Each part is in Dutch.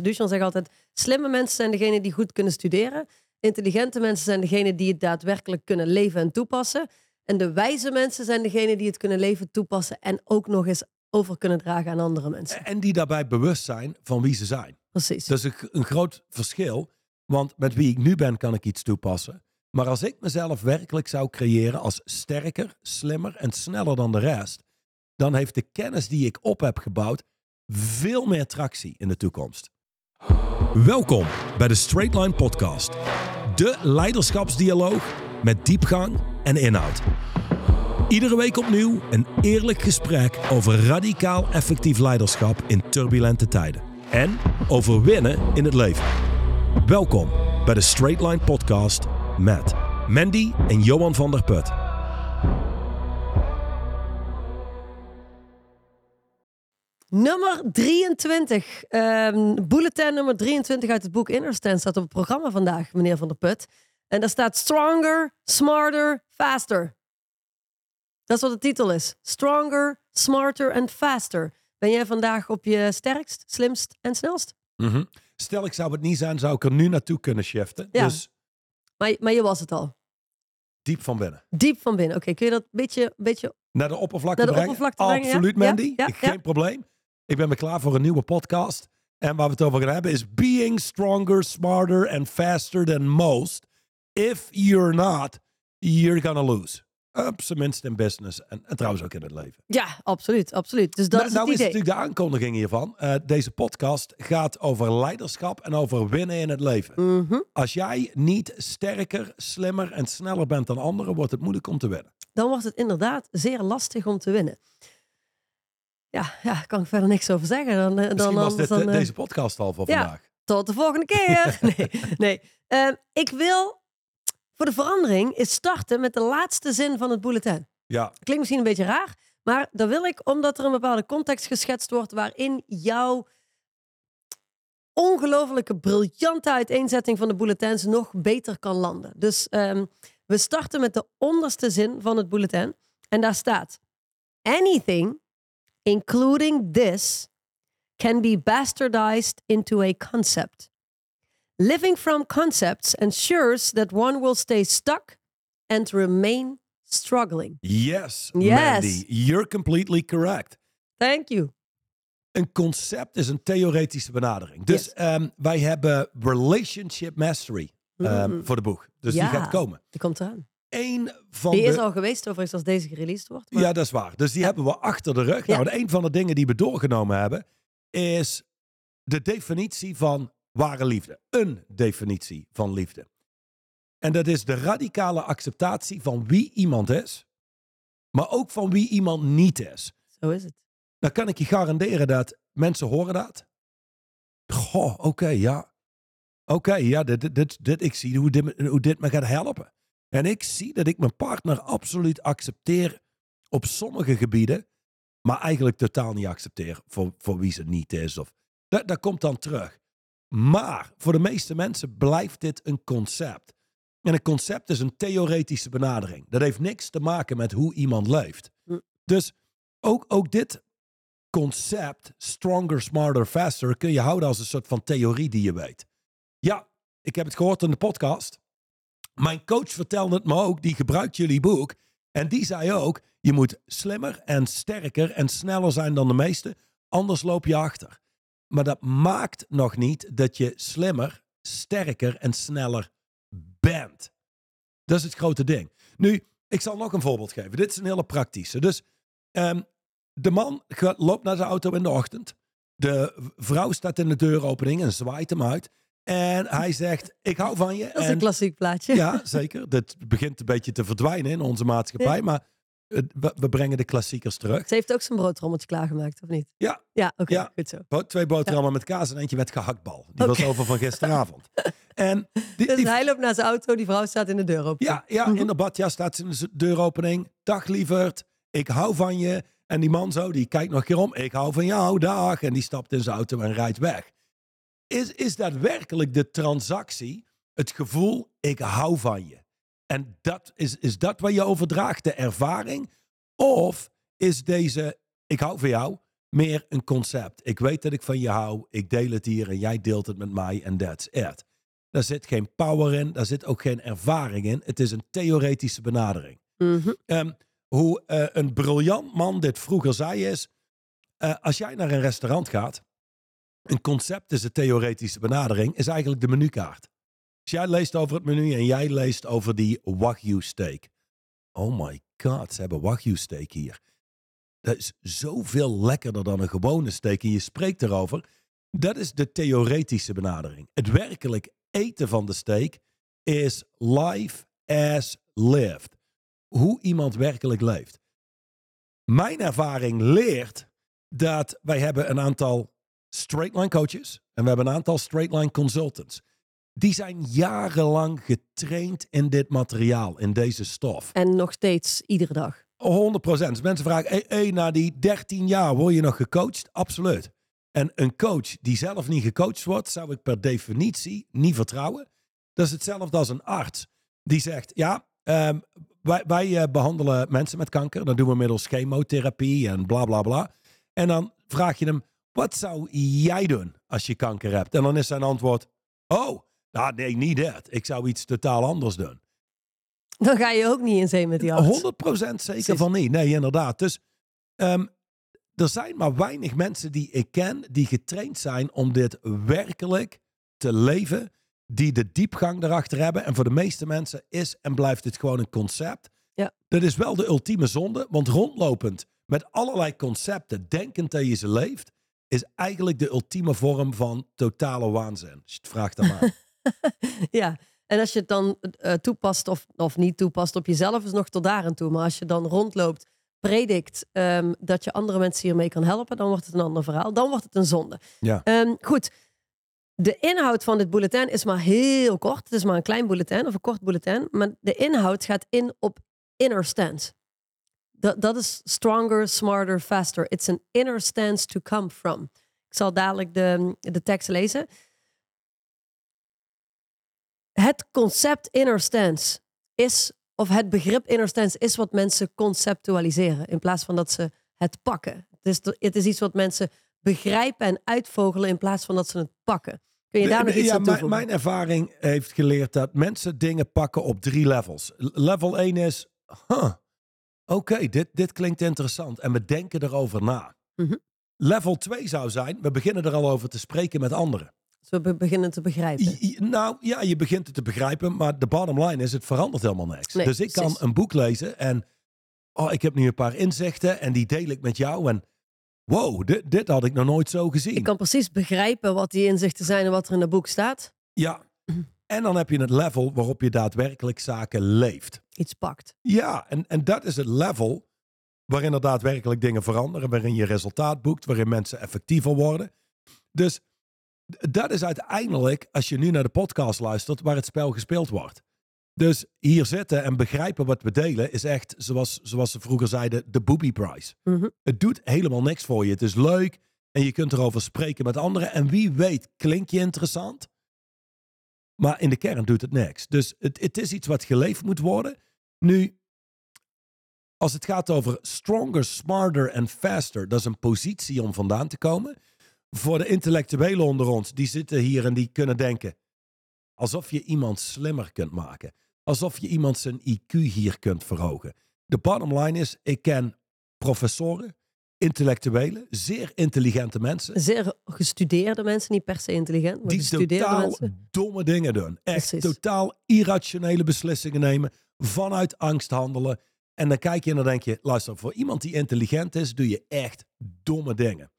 Duchamp zegt altijd, slimme mensen zijn degenen die goed kunnen studeren. Intelligente mensen zijn degenen die het daadwerkelijk kunnen leven en toepassen. En de wijze mensen zijn degenen die het kunnen leven, toepassen en ook nog eens over kunnen dragen aan andere mensen. En die daarbij bewust zijn van wie ze zijn. Precies. Dat is een, een groot verschil. Want met wie ik nu ben, kan ik iets toepassen. Maar als ik mezelf werkelijk zou creëren als sterker, slimmer en sneller dan de rest, dan heeft de kennis die ik op heb gebouwd veel meer tractie in de toekomst. Welkom bij de Straight Line Podcast. De leiderschapsdialoog met diepgang en inhoud. Iedere week opnieuw een eerlijk gesprek over radicaal effectief leiderschap in turbulente tijden. En over winnen in het leven. Welkom bij de Straight Line Podcast met Mandy en Johan van der Put. Nummer 23. ehm bulletin nummer 23 uit het boek Inner Stand staat op het programma vandaag, meneer Van der Put. En daar staat Stronger, Smarter, Faster. Dat is wat de titel is. Stronger, Smarter and Faster. Ben jij vandaag op je sterkst, slimst en snelst? Mhm. Stel ik zou het niet zijn, zou ik er nu naartoe kunnen shiften. Ja. Dus Maar, maar je was het al. diep van binnen. Diep van binnen. Oké, kun je dat een beetje, beetje... Naar de oppervlakte Naar de brengen? oppervlakte brengen. Absoluut, Ja, Mandy. ja, Ik- ja. Geen probleem. Ik ben me klaar voor een nieuwe podcast. En waar we het over gaan hebben is being stronger, smarter and faster than most. If you're not, you're gonna lose. Op zijn minst in business en, en trouwens ook in het leven. Ja, absoluut, absoluut. Dus dat nou is het nou is natuurlijk de aankondiging hiervan. Eh, deze podcast gaat over leiderschap en over winnen in het leven. Mhm. Als jij niet sterker, slimmer en sneller bent dan anderen, wordt het moeilijk om te winnen. dan wordt het inderdaad zeer lastig om te winnen. Ja, ja kan ik verder niks over zeggen. Dan, eh, dan was dit, dan, eh, eh, deze podcast al voor ja. vandaag. Tot de volgende keer. nee, nee. Ehm, ik wil voor de verandering eens starten met de laatste zin van het bulletin. Ja, Klinkt misschien een beetje raar, maar dat wil ik omdat er een bepaalde context geschetst wordt waarin jouw ongelofelijke briljante uiteenzetting van de bulletins nog beter kan landen. Dus ehm, we starten met de onderste zin van het bulletin en daar staat: Anything, including this, can be bastardized into a concept. Living from concepts ensures that one will stay stuck and remain struggling. yes, Yes. Mandy, you're completely correct. Thank you. Een concept is een theoretische benadering. Dus Yes. ehm, wij hebben relationship mastery ehm, Mm. voor de boeg. Dus Ja. die gaat komen. Die komt eraan. Eén van Die de... is al geweest overigens als deze gereleased wordt. maar- Ja, dat is waar. Dus die hebben we achter de rug. Ja. Nou, en een van de dingen die we doorgenomen hebben, is de definitie van ware liefde. Een definitie van liefde. En dat is de radicale acceptatie van wie iemand is, maar ook van wie iemand niet is. Zo is het. Dan kan ik je garanderen dat mensen horen dat. Goh, oké, ja. Oké, ja, dit, dit, dit, ik zie hoe dit, hoe dit me gaat helpen. En ik zie dat ik mijn partner absoluut accepteer op sommige gebieden, maar eigenlijk totaal niet accepteer voor, voor wie ze niet is. Of, dat, dat komt dan terug. Maar voor de meeste mensen blijft dit een concept. En een concept is een theoretische benadering. Dat heeft niks te maken met hoe iemand leeft. Hm. Dus ook, ook dit concept, stronger, smarter, faster, kun je houden als een soort van theorie die je weet. Ja, ik heb het gehoord in de podcast. Mijn coach vertelde het me ook, die gebruikt jullie boek. En die zei ook, je moet slimmer en sterker en sneller zijn dan de meesten, anders loop je achter. Maar dat maakt nog niet dat je slimmer, sterker en sneller bent. Dat is het grote ding. Nu, ik zal nog een voorbeeld geven. Dit is een hele praktische. Dus ehm, de man loopt naar zijn auto in de ochtend. De vrouw staat in de deuropening en zwaait hem uit. En hij zegt, ik hou van je. Dat is en een klassiek plaatje. ja, zeker. Dat begint een beetje te verdwijnen in onze maatschappij. Ja. Maar we, we brengen de klassiekers terug. Ze heeft ook zijn broodrommeltje klaargemaakt, of niet? Ja. Ja, oké. Ja. Goed zo. Bo- Twee boterhammen met kaas en eentje met gehaktbal. Die was over van gisteravond. En die, Dus die- hij loopt naar zijn auto, die vrouw staat in de deur open. ja, ja, in de badjas staat ze in de deuropening. Dag lieverd, ik hou van je. En die man zo, die kijkt nog een keer om. Ik hou van jou, dag. En die stapt in zijn auto en rijdt weg. Is, is dat werkelijk de transactie, het gevoel, ik hou van je? En dat, is, is dat wat je overdraagt, de ervaring? Of is deze, ik hou van jou, meer een concept. Ik weet dat ik van je hou, ik deel het hier en jij deelt het met mij en that's it. Daar zit geen power in, daar zit ook geen ervaring in. Het is een theoretische benadering. Mhm. Ehm, hoe eh, een briljant man dit vroeger zei is, eh, als jij naar een restaurant gaat, een concept is een theoretische benadering, is eigenlijk de menukaart. Als jij leest over het menu en jij leest over die wagyu steak. Oh my god, ze hebben wagyu steak hier. Dat is zoveel lekkerder dan een gewone steak en je spreekt erover. Dat is de theoretische benadering. Het werkelijk eten van de steak is life as lived. Hoe iemand werkelijk leeft. Mijn ervaring leert dat wij hebben een aantal straight line coaches en we hebben een aantal straight line consultants. Die zijn jarenlang getraind in dit materiaal, in deze stof. En nog steeds iedere dag. 100 procent. Mensen vragen, hey, hey, na die 13 jaar word je nog gecoacht? Absoluut. En een coach die zelf niet gecoacht wordt, zou ik per definitie niet vertrouwen. Dat is hetzelfde als een arts die zegt, ja, ehm, wij, wij eh, behandelen mensen met kanker. Dat doen we middels chemotherapie en bla bla bla. En dan vraag je hem, wat zou jij doen als je kanker hebt? En dan is zijn antwoord, oh, nou nee, niet dat. Ik zou iets totaal anders doen. Dan ga je ook niet in zee met die arts. 100% zeker van niet. Nee, inderdaad. Dus ehm, er zijn maar weinig mensen die ik ken die getraind zijn om dit werkelijk te leven. Die de diepgang erachter hebben. En voor de meeste mensen is en blijft dit gewoon een concept. Ja. Dat is wel de ultieme zonde. Want rondlopend met allerlei concepten, denkend dat je ze leeft, is eigenlijk de ultieme vorm van totale waanzin. Als je het vraagt aan mij. Ja, en als je het dan eh, toepast of, of niet toepast op jezelf, is nog tot daar en toe. Maar als je dan rondloopt, predikt ehm, dat je andere mensen hiermee kan helpen, dan wordt het een ander verhaal. Dan wordt het een zonde. Ja. Ehm, goed, de inhoud van dit bulletin is maar heel kort. Het is maar een klein bulletin of een kort bulletin. Maar de inhoud gaat in op inner stance. Dat, dat is stronger, smarter, faster. It's an inner stance to come from. Ik zal dadelijk de, de tekst lezen. Het concept inner stance is, of het begrip inner stance is wat mensen conceptualiseren in plaats van dat ze het pakken. Het is, het is iets wat mensen begrijpen en uitvogelen in plaats van dat ze het pakken. Kun je daar nog iets ja, aan mijn, toevoegen? mijn ervaring heeft geleerd dat mensen dingen pakken op drie levels. Level 1 is, huh, oké, dit, dit klinkt interessant. En we denken erover na. Mhm. Level 2 zou zijn, we beginnen er al over te spreken met anderen. Dus we be- beginnen te begrijpen. I- nou ja, je begint het te begrijpen, maar de bottom line is, het verandert helemaal niks. Nee, dus ik kan een boek lezen en, oh, ik heb nu een paar inzichten en die deel ik met jou. En wow, dit, dit had ik nog nooit zo gezien. Ik kan precies begrijpen wat die inzichten zijn en wat er in het boek staat. Ja, en dan heb je het level waarop je daadwerkelijk zaken leeft. Iets pakt. Ja, en, en dat is het level waarin er daadwerkelijk dingen veranderen, waarin je resultaat boekt, waarin mensen effectiever worden. Dus dat is uiteindelijk, als je nu naar de podcast luistert, waar het spel gespeeld wordt. Dus hier zitten en begrijpen wat we delen is echt, zoals, zoals ze vroeger zeiden, de booby price. Mhm. Het doet helemaal niks voor je. Het is leuk en je kunt erover spreken met anderen. En wie weet, klink je interessant. Maar in de kern doet het niks. Dus het, het is iets wat geleefd moet worden. Nu, als het gaat over stronger, smarter en faster, dat is een positie om vandaan te komen. Voor de intellectuelen onder ons, die zitten hier en die kunnen denken. Alsof je iemand slimmer kunt maken. Alsof je iemand zijn IQ hier kunt verhogen. De bottom line is, ik ken professoren, intellectuelen, zeer intelligente mensen. Zeer gestudeerde mensen, niet per se intelligent, maar Die gestudeerde totaal mensen. domme dingen doen. Echt Precies. totaal irrationele beslissingen nemen. Vanuit angst handelen. En dan kijk je en dan denk je, luister, voor iemand die intelligent is, doe je echt domme dingen.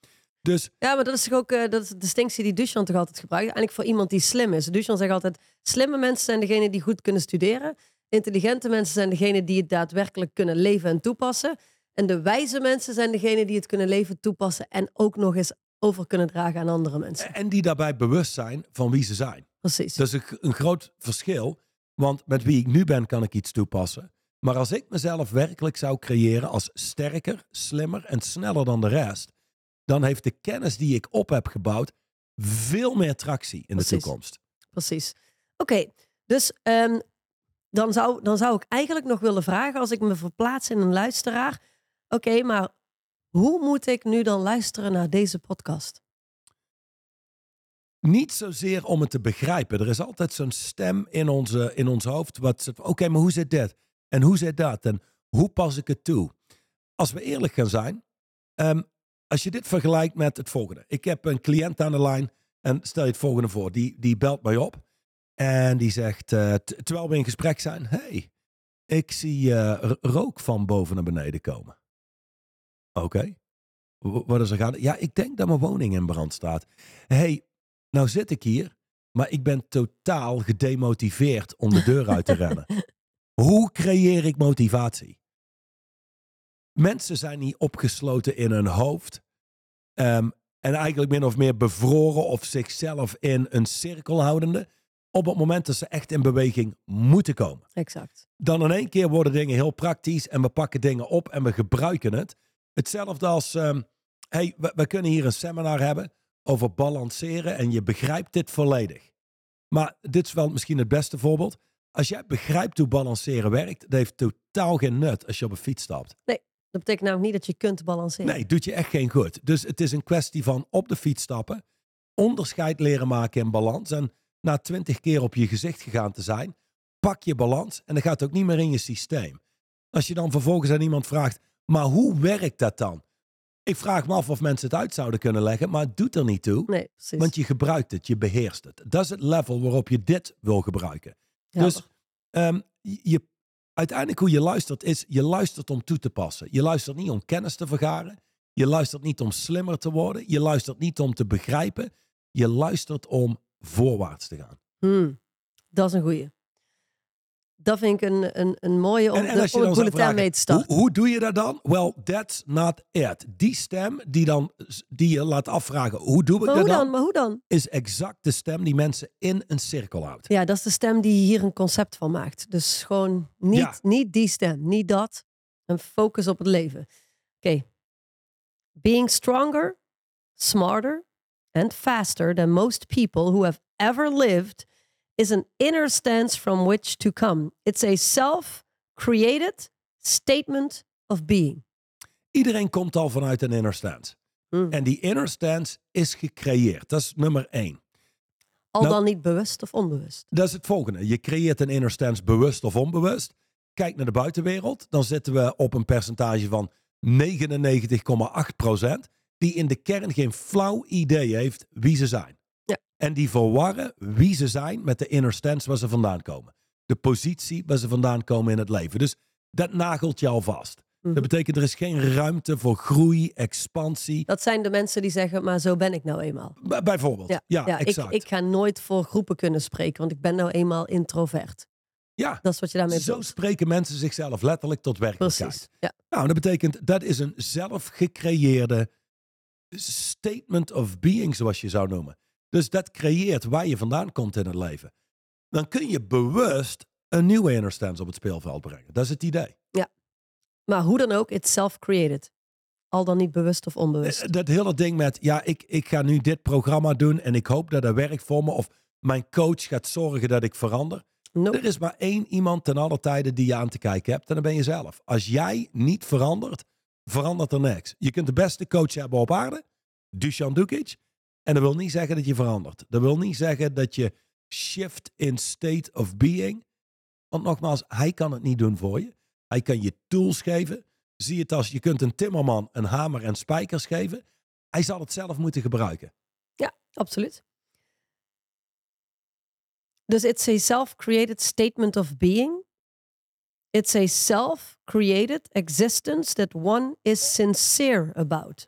Dus Ja, maar dat is toch ook eh, dat is de distinctie die Duchamp toch altijd gebruikt. Eigenlijk voor iemand die slim is. Duchamp zegt altijd, slimme mensen zijn degene die goed kunnen studeren. Intelligente mensen zijn degene die het daadwerkelijk kunnen leven en toepassen. En de wijze mensen zijn degene die het kunnen leven, toepassen en ook nog eens over kunnen dragen aan andere mensen. en die daarbij bewust zijn van wie ze zijn. Precies. Dat is een, een groot verschil. Want met wie ik nu ben, kan ik iets toepassen. Maar als ik mezelf werkelijk zou creëren als sterker, slimmer en sneller dan de rest, dan heeft de kennis die ik op heb gebouwd veel meer tractie in de toekomst. Precies. Oké, dus ehm, dan, zou, dan zou ik eigenlijk nog willen vragen, als ik me verplaats in een luisteraar. Oké, maar Hoe moet ik nu dan luisteren naar deze podcast? Niet zozeer om het te begrijpen. Er is altijd zo'n stem in, onze, in ons hoofd. Wat oké, maar hoe zit dit? En hoe zit dat? En hoe pas ik het toe? Als we eerlijk gaan zijn, ehm, als je dit vergelijkt met het volgende. Ik heb een cliënt aan de lijn en stel je het volgende voor. Die, die belt mij op en die zegt, eh, terwijl we in gesprek zijn, hey, ik zie eh, rook van boven naar beneden komen. Oké, wat is er gaande? Ja, ik denk dat mijn woning in brand staat. hey, nou zit ik hier, maar ik ben totaal gedemotiveerd om de deur uit te rennen. Hoe creëer ik motivatie? Mensen zijn niet opgesloten in hun hoofd. ehm, en eigenlijk min of meer bevroren of zichzelf in een cirkel houdende. Op het moment dat ze echt in beweging moeten komen. Exact. Dan in één keer worden dingen heel praktisch en we pakken dingen op en we gebruiken het. Hetzelfde als, ehm, hey, we, we kunnen hier een seminar hebben over balanceren en je begrijpt dit volledig. Maar dit is wel misschien het beste voorbeeld. Als jij begrijpt hoe balanceren werkt, dat heeft totaal geen nut als je op een fiets stapt. Dat betekent namelijk niet dat je kunt balanceren. Nee, doet je echt geen goed. Dus het is een kwestie van op de fiets stappen, onderscheid leren maken in balans. En na twintig keer op je gezicht gegaan te zijn, pak je balans en dan gaat het ook niet meer in je systeem. Als je dan vervolgens aan iemand vraagt, maar hoe werkt dat dan? Ik vraag me af of mensen het uit zouden kunnen leggen, maar het doet er niet toe. Nee, precies. Want je gebruikt het, je beheerst het. Dat is het level waarop je dit wil gebruiken. Ja, Dus ehm, je, uiteindelijk hoe je luistert is, je luistert om toe te passen. Je luistert niet om kennis te vergaren. Je luistert niet om slimmer te worden. Je luistert niet om te begrijpen. Je luistert om voorwaarts te gaan. Hmm, dat is een goeie. Dat vind ik een, een, een mooie om, En, en de, als je om dan het zou bulletin mee te hoe, starten. hoe doe je dat dan? Well, that's not it. Die stem die, dan, die je laat afvragen, hoe doe ik Maar dat dan? dan? Maar hoe dan? Is exact de stem die mensen in een cirkel houdt. Ja, dat is de stem die hier een concept van maakt. Dus gewoon niet, Ja. niet die stem, niet dat. En focus op het leven. Oké. Being stronger, smarter and faster than most people who have ever lived is an inner stance from which to come. It's a self-created statement of being. Iedereen komt al vanuit een inner stance. Hmm. En die inner stance is gecreëerd. Dat is nummer één. Al Nou- dan niet bewust of onbewust. Dat is het volgende. Je creëert een inner stance bewust of onbewust. Kijk naar de buitenwereld. Dan zitten we op een percentage van 99,8% Die in de kern geen flauw idee heeft wie ze zijn. En die verwarren wie ze zijn met de inner stance waar ze vandaan komen. De positie waar ze vandaan komen in het leven. Dus dat nagelt je al vast. Mhm. Dat betekent er is geen ruimte voor groei, expansie. Dat zijn de mensen die zeggen, maar zo ben ik nou eenmaal. B- bijvoorbeeld. Ja, Ja, ja ik, exact. ik ga nooit voor groepen kunnen spreken, want ik ben nou eenmaal introvert. ja, Dat is wat je daarmee zo spreken mensen zichzelf letterlijk tot werkelijkheid. Precies. Ja. Nou, dat betekent dat is een zelf gecreëerde statement of being, zoals je zou noemen. Dus dat creëert waar je vandaan komt in het leven. Dan kun je bewust een nieuwe inner stance op het speelveld brengen. Dat is het idee. Maar hoe dan ook, it's self-created. Al dan niet bewust of onbewust. Eh, Dat hele ding met, ja, ik, ik ga nu dit programma doen en ik hoop dat dat werkt voor me. Of mijn coach gaat zorgen dat ik verander. Nope. Er is maar één iemand ten alle tijden die je aan te kijken hebt en dan ben je zelf. Als jij niet verandert, verandert er niks. Je kunt de beste coach hebben op aarde, Dusan Dukic. En dat wil niet zeggen dat je verandert. Dat wil niet zeggen dat je shift in state of being. Want nogmaals, hij kan het niet doen voor je. Hij kan je tools geven. Zie het als je kunt een timmerman een hamer en spijkers geven. Hij zal het zelf moeten gebruiken. Absoluut. Dus it's a self-created statement of being. It's a self-created existence that one is sincere about.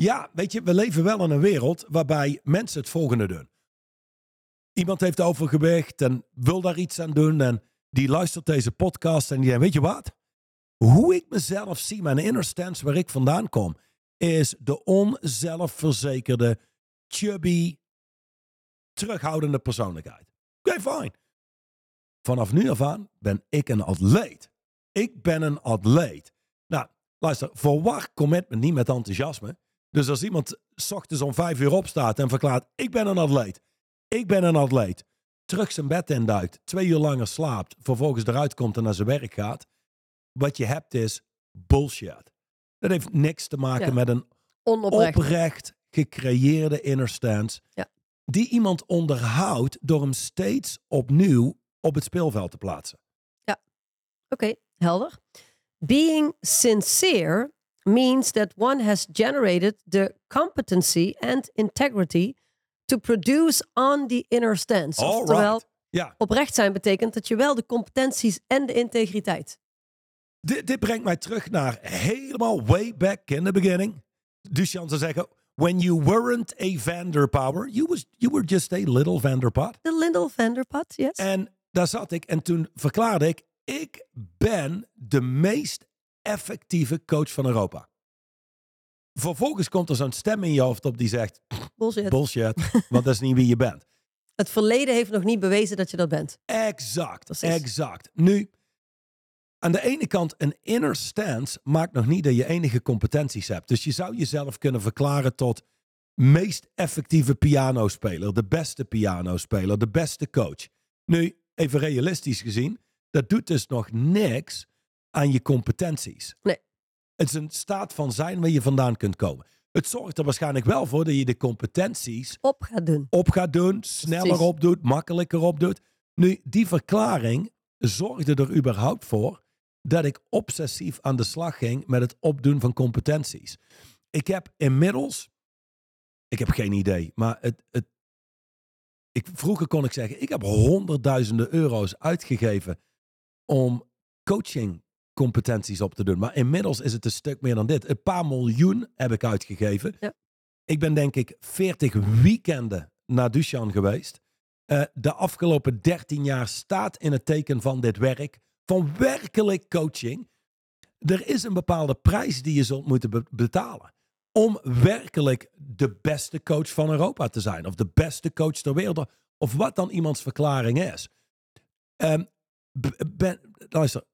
Ja, weet je, we leven wel in een wereld waarbij mensen het volgende doen. Iemand heeft overgewicht en wil daar iets aan doen en die luistert deze podcast en die denkt, weet je wat? Hoe ik mezelf zie, mijn inner stance waar ik vandaan kom, is de onzelfverzekerde, chubby, terughoudende persoonlijkheid. Oké, fijn. Vanaf nu af aan ben ik een atleet. Ik ben een atleet. Nou, luister, verwar commitment niet met enthousiasme. Dus als iemand s ochtends om vijf uur opstaat en verklaart: Ik ben een atleet. Ik ben een atleet. Terug zijn bed induikt, twee uur langer slaapt, vervolgens eruit komt en naar zijn werk gaat. Wat je hebt is bullshit. Dat heeft niks te maken Ja. met een Onoprecht. oprecht gecreëerde inner stance. Ja. Die iemand onderhoudt door hem steeds opnieuw op het speelveld te plaatsen. Oké, helder. Being sincere means that one has generated the competency and integrity to produce on the inner stance. All Oftewel, right. Ja, oprecht zijn betekent dat je wel de competenties en de integriteit. dit, dit brengt mij terug naar helemaal way back in the beginning. Duchan zou zeggen, when you weren't a Vanderpower, you, was, you were just a little Vanderpot. De Lindel Vanderpad, yes. En daar zat ik en toen verklaarde ik, ik ben de meest effectieve coach van Europa. Vervolgens komt er zo'n stem in je hoofd op die zegt, Bullshit. bullshit, want dat is niet wie je bent. Het verleden heeft nog niet bewezen dat je dat bent. Exact, Precies. exact. Nu, aan de ene kant, een inner stance maakt nog niet dat je enige competenties hebt. Dus je zou jezelf kunnen verklaren tot meest effectieve pianospeler, de beste pianospeler, de beste coach. Nu, even realistisch gezien, dat doet dus nog niks aan je competenties. Nee. Het is een staat van zijn waar je vandaan kunt komen. Het zorgt er waarschijnlijk wel voor dat je de competenties Op gaat doen. op gaat doen, sneller Precies. opdoet, makkelijker opdoet. Nu, die verklaring zorgde er überhaupt voor dat ik obsessief aan de slag ging met het opdoen van competenties. Ik heb inmiddels, ik heb geen idee, maar het, het, ik, vroeger kon ik zeggen, ik heb honderdduizenden euro's uitgegeven om coachingcompetenties op te doen. Maar inmiddels is het een stuk meer dan dit. Een paar miljoen heb ik uitgegeven. Ja. Ik ben denk ik 40 weekenden naar Dushan geweest. Eh, de afgelopen 13 jaar staat in het teken van dit werk. Van werkelijk coaching. Er is een bepaalde prijs die je zult moeten be- betalen. Om werkelijk de beste coach van Europa te zijn. Of de beste coach ter wereld. Of wat dan iemands verklaring is. B- ben, luister,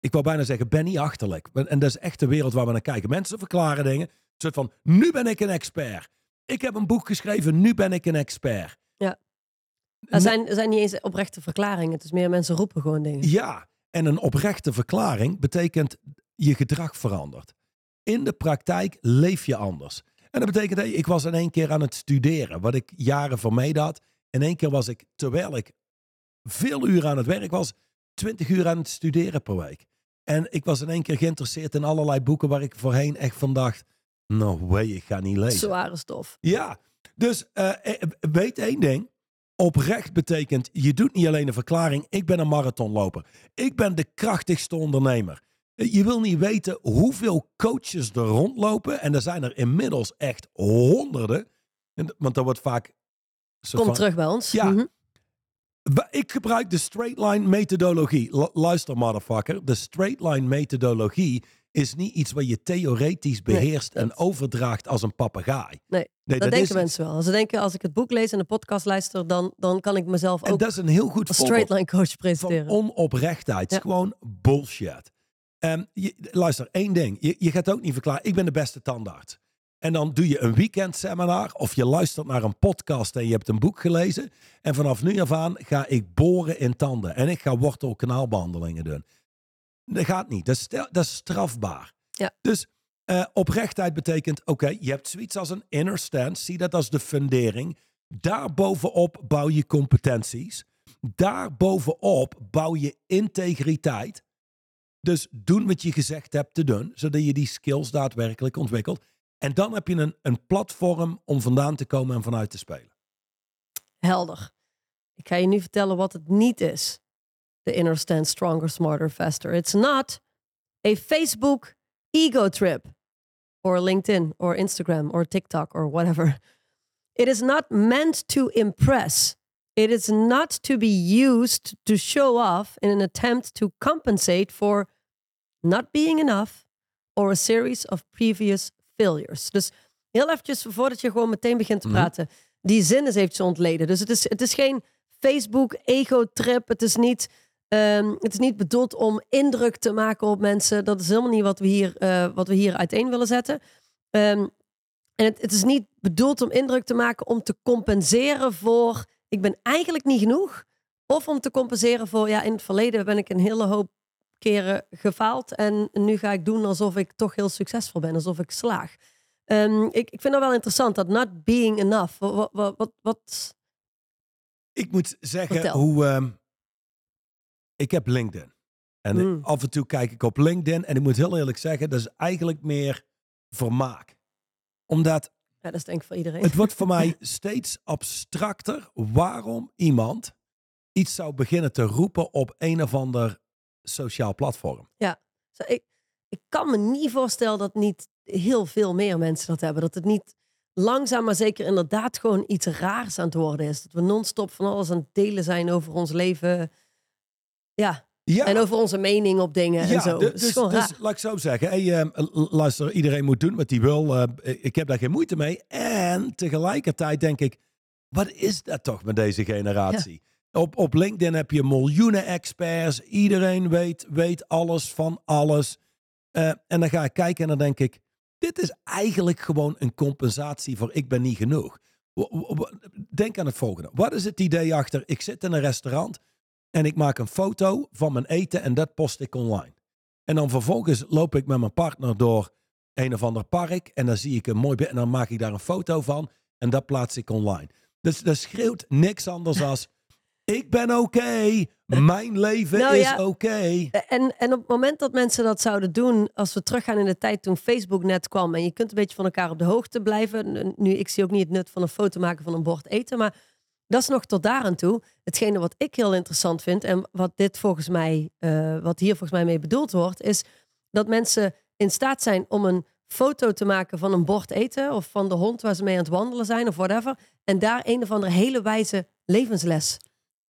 ik wou bijna zeggen, ben niet achterlijk. En dat is echt de wereld waar we naar kijken. Mensen verklaren dingen. Een soort van, nu ben ik een expert. Ik heb een boek geschreven, nu ben ik een expert. Er zijn, er zijn niet eens oprechte verklaringen. Het is meer mensen roepen gewoon dingen. Ja, en een oprechte verklaring betekent je gedrag verandert. In de praktijk leef je anders. En dat betekent, hey, ik was in één keer aan het studeren, wat ik jaren vermeden had. In één keer was ik, terwijl ik veel uren aan het werk was, 20 uur aan het studeren per week. En ik was in één keer geïnteresseerd in allerlei boeken waar ik voorheen echt van dacht, no way, ik ga niet lezen. Zware stof. Ja, dus eh, eh, weet één ding. Oprecht betekent, je doet niet alleen een verklaring, ik ben een marathonloper. Ik ben de krachtigste ondernemer. Eh, Je wil niet weten hoeveel coaches er rondlopen. En er zijn er inmiddels echt honderden. En- Want dat wordt vaak... Kom van- terug bij ons. Ja. Mhm. Ik gebruik de straight line methodologie. Lu- luister, motherfucker. De straight line methodologie is niet iets wat je theoretisch Nee, beheerst en dat- overdraagt als een papegaai. Nee, Nee, dat, is denken mensen wel. Ze denken als ik het boek lees en de podcast luister, dan, dan kan ik mezelf En ook dat is een heel goed als straight line coach van presenteren. onoprechtheid. Het is Ja. gewoon bullshit. Ehm, je, luister, één ding. Je, je gaat ook niet verklaren, ik ben de beste tandarts. En dan doe je een weekendseminar of je luistert naar een podcast en je hebt een boek gelezen. En vanaf nu af aan ga ik boren in tanden. En ik ga wortelkanaalbehandelingen doen. Dat gaat niet. Dat is, dat is strafbaar. Ja. Dus eh, oprechtheid betekent, oké, je hebt zoiets als een inner stance. Zie dat als de fundering. Daarbovenop bouw je competenties. Daarbovenop bouw je integriteit. Dus doen wat je gezegd hebt te doen, zodat je die skills daadwerkelijk ontwikkelt. En dan heb je een, een platform om vandaan te komen en vanuit te spelen. Helder. Ik ga je nu vertellen wat het niet is. The inner stand stronger, smarter, faster. It's not a Facebook ego trip. Or LinkedIn, or Instagram, or TikTok, or whatever. It is not meant to impress. It is not to be used to show off in an attempt to compensate for not being enough or a series of previous failures. Dus heel eventjes voordat je gewoon meteen begint te Mhm. praten. Die zin is eventjes ontleden. Dus het is, het is geen Facebook ego-trip. Het is niet... ehm, het is niet bedoeld om indruk te maken op mensen. Dat is helemaal niet wat we hier, eh, wat we hier uiteen willen zetten. Ehm, en het, het is niet bedoeld om indruk te maken om te compenseren voor ik ben eigenlijk niet genoeg. Of om te compenseren voor ja, in het verleden ben ik een hele hoop keren gefaald. En nu ga ik doen alsof ik toch heel succesvol ben. Alsof ik slaag. Ehm, ik, ik vind dat wel interessant. Dat not being enough. Wat, wat, wat, wat Ik moet zeggen Vertel. hoe. ehm, ik heb LinkedIn. En Mm. af en toe kijk ik op LinkedIn. En ik moet heel eerlijk zeggen, dat is eigenlijk meer vermaak. Omdat ja, dat is denk ik voor iedereen. het wordt voor mij steeds abstracter waarom iemand iets zou beginnen te roepen op een of ander sociaal platform. Zo, ik, ik kan me niet voorstellen dat niet heel veel meer mensen dat hebben. Dat het niet langzaam maar zeker inderdaad gewoon iets raars aan het worden is. Dat we non-stop van alles aan het delen zijn over ons leven. Ja, Ja, en over onze mening op dingen en zo. dus, dus laat ik zo zeggen. Hey, ehm, luister, iedereen moet doen wat hij wil. Eh, ik heb daar geen moeite mee. En tegelijkertijd denk ik, wat is dat toch met deze generatie? Op, op LinkedIn heb je miljoenen experts. Iedereen weet, weet alles van alles. Eh, en dan ga ik kijken en dan denk ik, dit is eigenlijk gewoon een compensatie voor ik ben niet genoeg. Denk aan het volgende. Wat is het idee achter, ik zit in een restaurant en ik maak een foto van mijn eten en dat post ik online. En dan vervolgens loop ik met mijn partner door een of ander park en dan zie ik een mooi en dan maak ik daar een foto van en dat plaats ik online. Dus dat schreeuwt niks anders als ik ben oké, mijn leven Nou is ja. oké. En, en op het moment dat mensen dat zouden doen, als we teruggaan in de tijd toen Facebook net kwam en je kunt een beetje van elkaar op de hoogte blijven. Nu, ik zie ook niet het nut van een foto maken van een bord eten, maar dat is nog tot daar aan toe. Hetgene wat ik heel interessant vind en wat dit volgens mij, eh, wat hier volgens mij mee bedoeld wordt, is dat mensen in staat zijn om een foto te maken van een bord eten of van de hond waar ze mee aan het wandelen zijn of whatever. En daar een of andere hele wijze levensles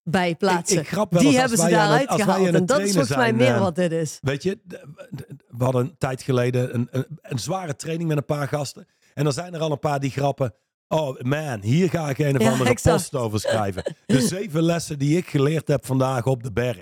bij plaatsen. Ik, ik grap wel Die hebben ze het- daaruit gehaald. En dat is volgens mij meer eh, wat dit is. Weet je, we hadden een tijd geleden een, een, een zware training met een paar gasten. En dan zijn er al een paar die grappen. Oh man, hier ga ik een of andere post over schrijven. De zeven lessen die ik geleerd heb vandaag op de berg.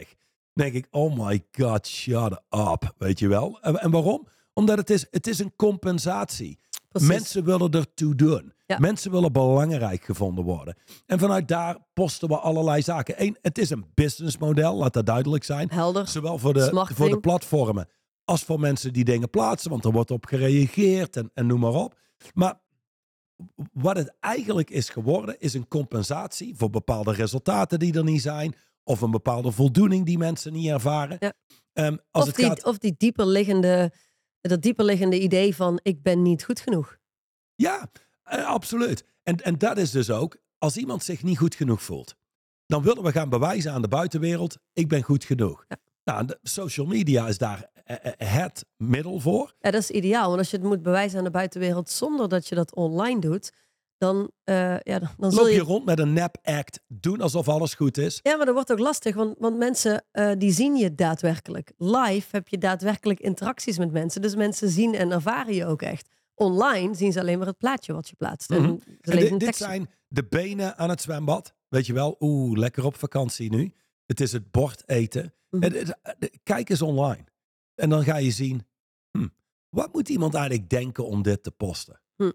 Dan denk ik, oh my god, shut up. Weet je wel? En, en waarom? Omdat het is, het is een compensatie. Precies. Mensen willen ertoe doen. Ja. Mensen willen belangrijk gevonden worden. En vanuit daar posten we allerlei zaken. Eén, het is een businessmodel, laat dat duidelijk zijn. Helder. Zowel voor de, voor de platformen als voor mensen die dingen plaatsen. Want er wordt op gereageerd en, en noem maar op. Maar wat het eigenlijk is geworden, is een compensatie voor bepaalde resultaten die er niet zijn. Of een bepaalde voldoening die mensen niet ervaren. Ja. Ehm, als Of het die, gaat, of die dieper liggende, dat dieper liggende idee van ik ben niet goed genoeg. Ja, eh, absoluut. En, en dat is dus ook, als iemand zich niet goed genoeg voelt, dan willen we gaan bewijzen aan de buitenwereld, ik ben goed genoeg. Ja. Nou, de social media is daar eh, eh, het middel voor. Ja, dat is ideaal. Want als je het moet bewijzen aan de buitenwereld zonder dat je dat online doet, dan, eh, ja, dan, Loop je je... rond met een nep act, doen alsof alles goed is. Ja, maar dat wordt ook lastig, want, want mensen eh, die zien je daadwerkelijk. Live heb je daadwerkelijk interacties met mensen, dus mensen zien en ervaren je ook echt. Online zien ze alleen maar het plaatje wat je plaatst. En Mhm. ze En lezen dit, dit zijn de benen aan het zwembad. Weet je wel, oeh, lekker op vakantie nu. Het is het bord eten. Mhm. Het- het- het- kijk eens online. En dan ga je zien, hm, wat moet iemand eigenlijk denken om dit te posten? Hm.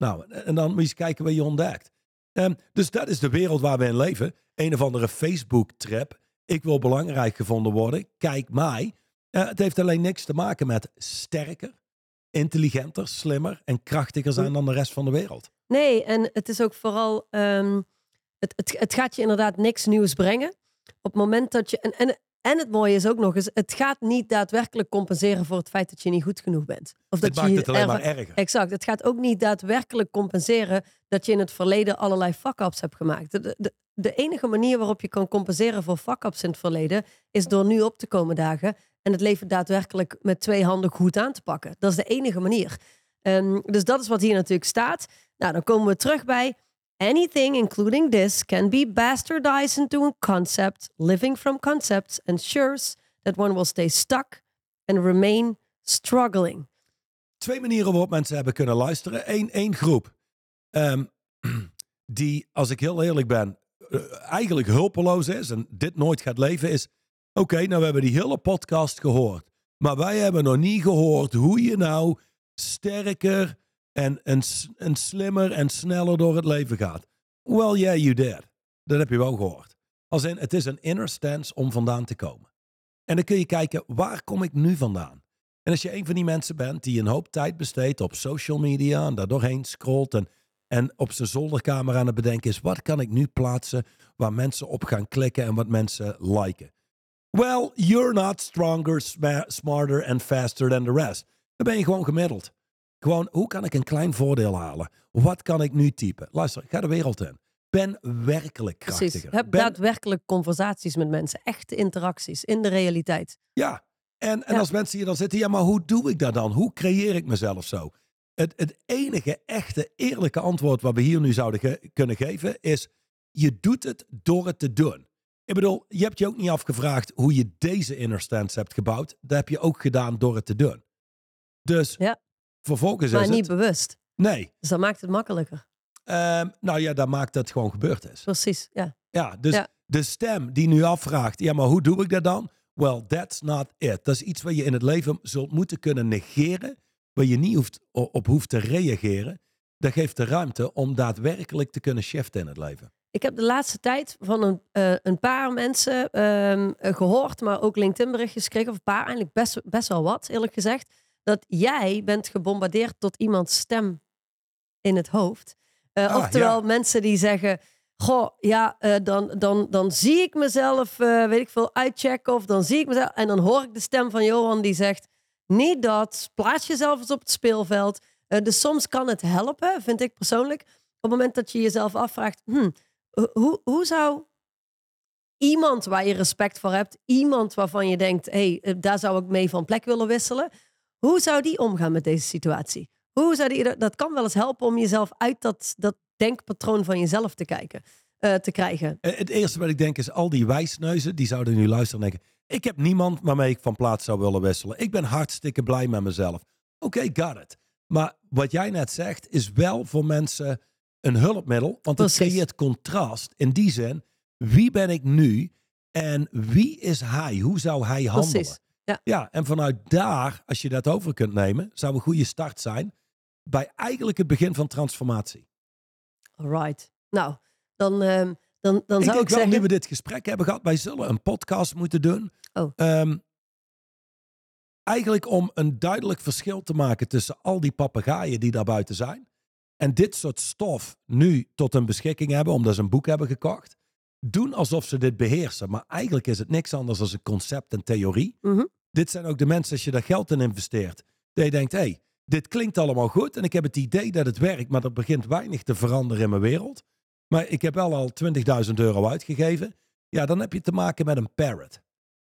Nou, en dan moet je eens kijken wat je ontdekt. Ehm, dus dat is de wereld waar we in leven. Een of andere Facebook-trip. Ik wil belangrijk gevonden worden. Kijk mij. Eh, het heeft alleen niks te maken met sterker, intelligenter, slimmer en krachtiger zijn dan de rest van de wereld. Nee, en het is ook vooral. ehm, het, het, het gaat je inderdaad niks nieuws brengen. Op het moment dat je. En, en, en het mooie is ook nog eens: het gaat niet daadwerkelijk compenseren voor het feit dat je niet goed genoeg bent. Of dat Het je maakt het alleen maar erger. Exact. Het gaat ook niet daadwerkelijk compenseren dat je in het verleden allerlei fuck-ups hebt gemaakt. De, de, de enige manier waarop je kan compenseren voor fuck-ups in het verleden is door nu op te komen dagen en het leven daadwerkelijk met twee handen goed aan te pakken. Dat is de enige manier. Ehm, dus dat is wat hier natuurlijk staat. Nou, dan komen we terug bij anything including this can be bastardized into a concept, living from concepts ensures that one will stay stuck and remain struggling. Twee manieren waarop mensen hebben kunnen luisteren. Eén één groep ehm, die, als ik heel eerlijk ben, eh, eigenlijk hulpeloos is en dit nooit gaat leven, is: oké, nou we hebben die hele podcast gehoord. Maar wij hebben nog niet gehoord hoe je nou sterker en, en, en slimmer en sneller door het leven gaat. Well, yeah, you did. Dat heb je wel gehoord. Als in, het is een inner stance om vandaan te komen. En dan kun je kijken, waar kom ik nu vandaan? En als je een van die mensen bent die een hoop tijd besteedt op social media en daar doorheen scrolt en, en op zijn zolderkamer aan het bedenken is, wat kan ik nu plaatsen waar mensen op gaan klikken en wat mensen liken? Well, you're not stronger, sma- smarter and faster than the rest. Dan ben je gewoon gemiddeld. Gewoon, hoe kan ik een klein voordeel halen? Wat kan ik nu typen? Luister, ga de wereld in. Ben werkelijk krachtiger. Precies. Heb Ben- daadwerkelijk conversaties met mensen. Echte interacties in de realiteit. Ja, en, en Ja. als mensen hier dan zitten, ja, maar hoe doe ik dat dan? Hoe creëer ik mezelf zo? Het, het enige echte eerlijke antwoord wat we hier nu zouden ge- kunnen geven is, je doet het door het te doen. Ik bedoel, je hebt je ook niet afgevraagd hoe je deze inner stance hebt gebouwd. Dat heb je ook gedaan door het te doen. Dus Ja. Vervolgens Maar is niet het... bewust. Nee, Dus dat maakt het makkelijker. Ehm, nou ja, dat maakt dat het gewoon gebeurd is. Precies, ja. Ja, dus Ja. de stem die nu afvraagt, ja, maar hoe doe ik dat dan? Well, that's not it. Dat is iets wat je in het leven zult moeten kunnen negeren, waar je niet hoeft, op hoeft te reageren. Dat geeft de ruimte om daadwerkelijk te kunnen shiften in het leven. Ik heb de laatste tijd van een, eh, een paar mensen ehm, eh, gehoord, maar ook LinkedIn berichtjes gekregen. Of een paar, eigenlijk best, best wel wat, eerlijk gezegd. Dat jij bent gebombardeerd tot iemands stem in het hoofd. Eh, Ah, oftewel ja. mensen die zeggen... Goh, ja, eh, dan, dan, dan zie ik mezelf, eh, weet ik veel, uitchecken. Of dan zie ik mezelf... En dan hoor ik de stem van Johan die zegt... Niet dat, plaats jezelf eens op het speelveld. Dus soms kan het helpen, vind ik persoonlijk. Op het moment dat je jezelf afvraagt... Ho- hoe, hoe zou iemand waar je respect voor hebt, iemand waarvan je denkt, hé, hey, daar zou ik mee van plek willen wisselen, hoe zou die omgaan met deze situatie? Hoe zou die, dat kan wel eens helpen om jezelf uit dat, dat denkpatroon van jezelf te kijken, eh, te krijgen. Eh, Het eerste wat ik denk is, al die wijsneuzen, die zouden nu luisteren en denken, ik heb niemand waarmee ik van plaats zou willen wisselen. Ik ben hartstikke blij met mezelf. Oké, got it. Maar wat jij net zegt, is wel voor mensen een hulpmiddel, want het Precies. creëert contrast. In die zin, wie ben ik nu en wie is hij? Hoe zou hij handelen? Precies. Ja. ja, en vanuit daar, als je dat over kunt nemen, zou een goede start zijn bij eigenlijk het begin van transformatie. Alright. Nou, dan, ehm, dan, dan ik zou denk ik wel, nu zeggen... we dit gesprek hebben gehad, wij zullen een podcast moeten doen. Oh. Ehm, eigenlijk om een duidelijk verschil te maken tussen al die papegaaien die daar buiten zijn. En dit soort stof nu tot hun beschikking hebben, omdat ze een boek hebben gekocht. Doen alsof ze dit beheersen. Maar eigenlijk is het niks anders dan een concept en theorie. Mhm. Dit zijn ook de mensen, als je daar geld in investeert. Dat je denkt, hé, hey, dit klinkt allemaal goed. En ik heb het idee dat het werkt, maar er begint weinig te veranderen in mijn wereld. Maar ik heb wel al 20.000 euro uitgegeven. Ja, dan heb je te maken met een parrot.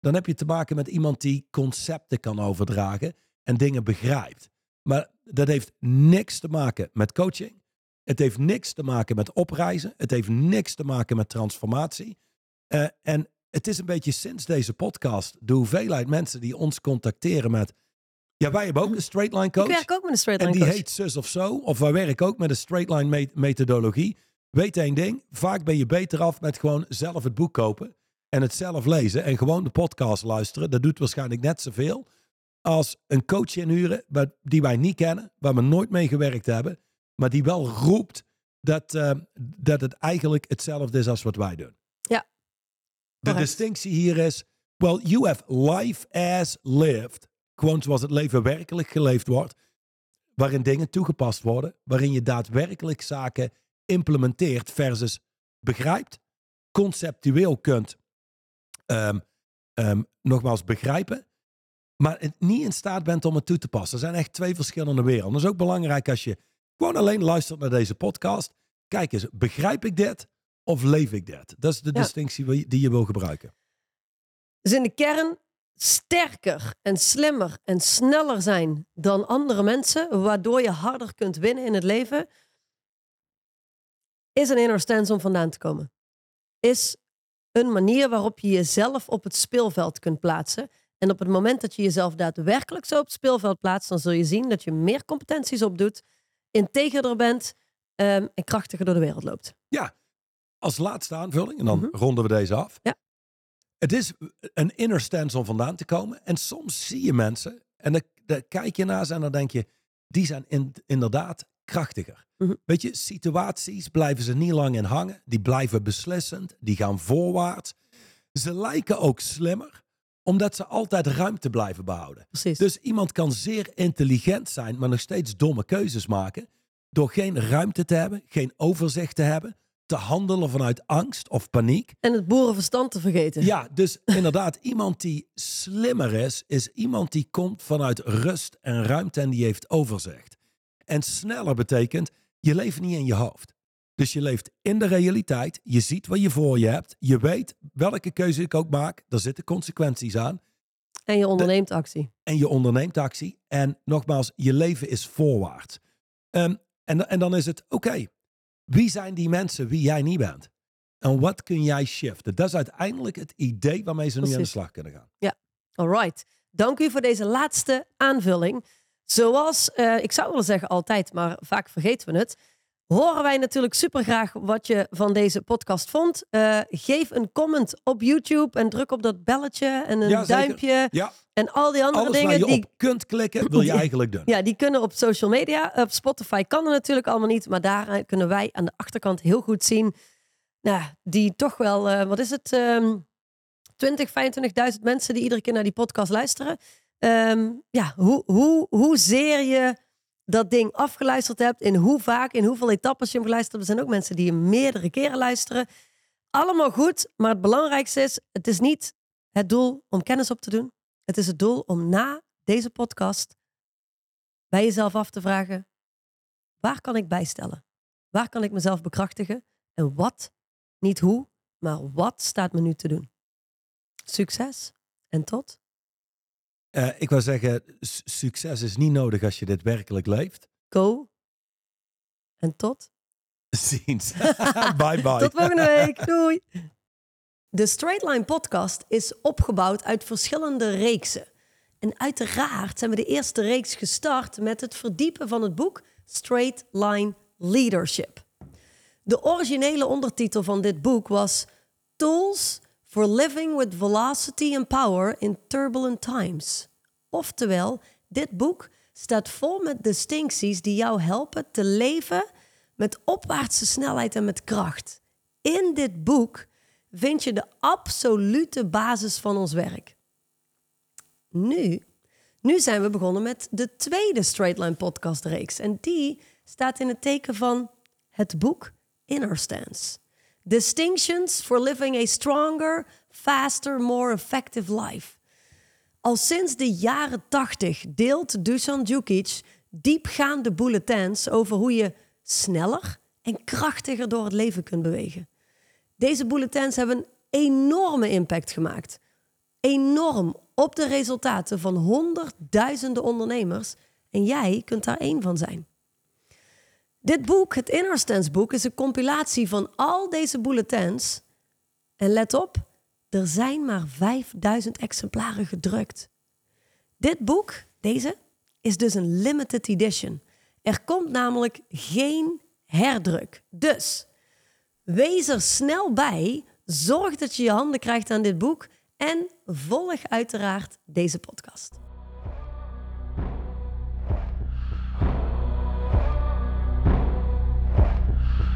Dan heb je te maken met iemand die concepten kan overdragen en dingen begrijpt. Maar dat heeft niks te maken met coaching. Het heeft niks te maken met opreizen. Het heeft niks te maken met transformatie. Eh, en het is een beetje sinds deze podcast de hoeveelheid mensen die ons contacteren met. Ja, wij hebben ook een straight line coach. Ik werk ook met een straight En line die coach. heet zus of zo. Of wij werken ook met een straight line me- methodologie. Weet één ding. Vaak ben je beter af met gewoon zelf het boek kopen. En het zelf lezen. En gewoon de podcast luisteren. Dat doet waarschijnlijk net zoveel. Als een coach inhuren. Die wij niet kennen. Waar we nooit mee gewerkt hebben. Maar die wel roept dat, eh, dat het eigenlijk hetzelfde is als wat wij doen. Ja. De distinctie hier is. Well, you have life as lived. Gewoon zoals het leven werkelijk geleefd wordt waarin dingen toegepast worden, waarin je daadwerkelijk zaken implementeert versus begrijpt, conceptueel kunt, ehm, ehm, nogmaals begrijpen, maar het niet in staat bent om het toe te passen. Er zijn echt twee verschillende werelden. Dat is ook belangrijk als je gewoon alleen luistert naar deze podcast. Kijk eens, begrijp ik dit of leef ik dit? Dat is de Ja. distinctie die je- wil gebruiken. Dus in de kern sterker en slimmer en sneller zijn dan andere mensen, waardoor je harder kunt winnen in het leven, is een inner stance om vandaan te komen. Is een manier waarop je jezelf op het speelveld kunt plaatsen. En op het moment dat je jezelf daadwerkelijk zo op het speelveld plaatst, dan zul je zien dat je meer competenties opdoet, integerder bent ehm, en krachtiger door de wereld loopt. Als laatste aanvulling, en dan Mhm. ronden we deze af. Ja. Het is een inner stance om vandaan te komen. En soms zie je mensen, en dan, dan kijk je naar ze en dan denk je, die zijn in- inderdaad krachtiger. Mhm. Weet je, situaties blijven ze niet lang in hangen. Die blijven beslissend, die gaan voorwaarts. Ze lijken ook slimmer, Omdat ze altijd ruimte blijven behouden. Precies. Dus iemand kan zeer intelligent zijn, maar nog steeds domme keuzes maken. Door geen ruimte te hebben, geen overzicht te hebben, te handelen vanuit angst of paniek. en het boerenverstand te vergeten. Ja, dus inderdaad, iemand die slimmer is, is iemand die komt vanuit rust en ruimte en die heeft overzicht. En sneller betekent, je leeft niet in je hoofd. Dus je leeft in de realiteit, je ziet wat je voor je hebt, je weet welke keuze ik ook maak, daar zitten consequenties aan. En je onderneemt actie. En je onderneemt actie. En nogmaals, je leven is voorwaarts. Ehm, en, en dan is het, oké, wie zijn die mensen wie jij niet bent? En wat kun jij shiften? Dat is uiteindelijk het idee waarmee ze nu aan de slag kunnen gaan. Alright. Dank u voor deze laatste aanvulling. Zoals, eh, ik zou willen zeggen altijd, maar vaak vergeten we het. Horen wij natuurlijk super graag wat je van deze podcast vond. Eh, geef een comment op YouTube en druk op dat belletje en een Ja, duimpje. Ja, En al die andere alles dingen je die, op kunt klikken, wil je eigenlijk doen. ja, die kunnen op social media. Op Spotify kan er natuurlijk allemaal niet. Maar daar eh, kunnen wij aan de achterkant heel goed zien. Nou, die toch wel, eh, wat is het? ehm 20, 25.000 mensen die iedere keer naar die podcast luisteren. Ehm, ja, hoe, hoe, hoezeer je dat ding afgeluisterd hebt. In hoe vaak, in hoeveel etappes je hem geluisterd hebt. Er zijn ook mensen die hem meerdere keren luisteren. Allemaal goed, maar het belangrijkste is: het is niet het doel om kennis op te doen. Het is het doel om na deze podcast bij jezelf af te vragen: waar kan ik bijstellen? Waar kan ik mezelf bekrachtigen? En wat, niet hoe, maar wat staat me nu te doen? Succes en tot. Eh, ik wil zeggen, succes is niet nodig als je dit werkelijk leeft. Go en tot. Ziens. bye bye. Tot volgende week. Doei. De Straight Line podcast is opgebouwd uit verschillende reeksen. En uiteraard zijn we de eerste reeks gestart met het verdiepen van het boek Straight Line Leadership. De originele ondertitel van dit boek was Tools for Living with Velocity and Power in Turbulent Times. Oftewel, dit boek staat vol met distincties die jou helpen te leven met opwaartse snelheid en met kracht. In dit boek vind je de absolute basis van ons werk. Nu, nu zijn we begonnen met de tweede Straight Line podcast reeks. En die staat in het teken van het boek Inner Stance. Distinctions for living a stronger, faster, more effective life. Al sinds de jaren 80 deelt Dusan Djukic diepgaande bulletins over hoe je sneller en krachtiger door het leven kunt bewegen. Deze bulletins hebben een enorme impact gemaakt. Enorm op de resultaten van honderdduizenden ondernemers. En jij kunt daar één van zijn. Dit boek, het Inner Stance boek, is een compilatie van al deze bulletins. En let op, er zijn maar 5000 exemplaren gedrukt. Dit boek, deze, is dus een limited edition. Er komt namelijk geen herdruk. Dus wees er snel bij. Zorg dat je je handen krijgt aan dit boek. En volg uiteraard deze podcast.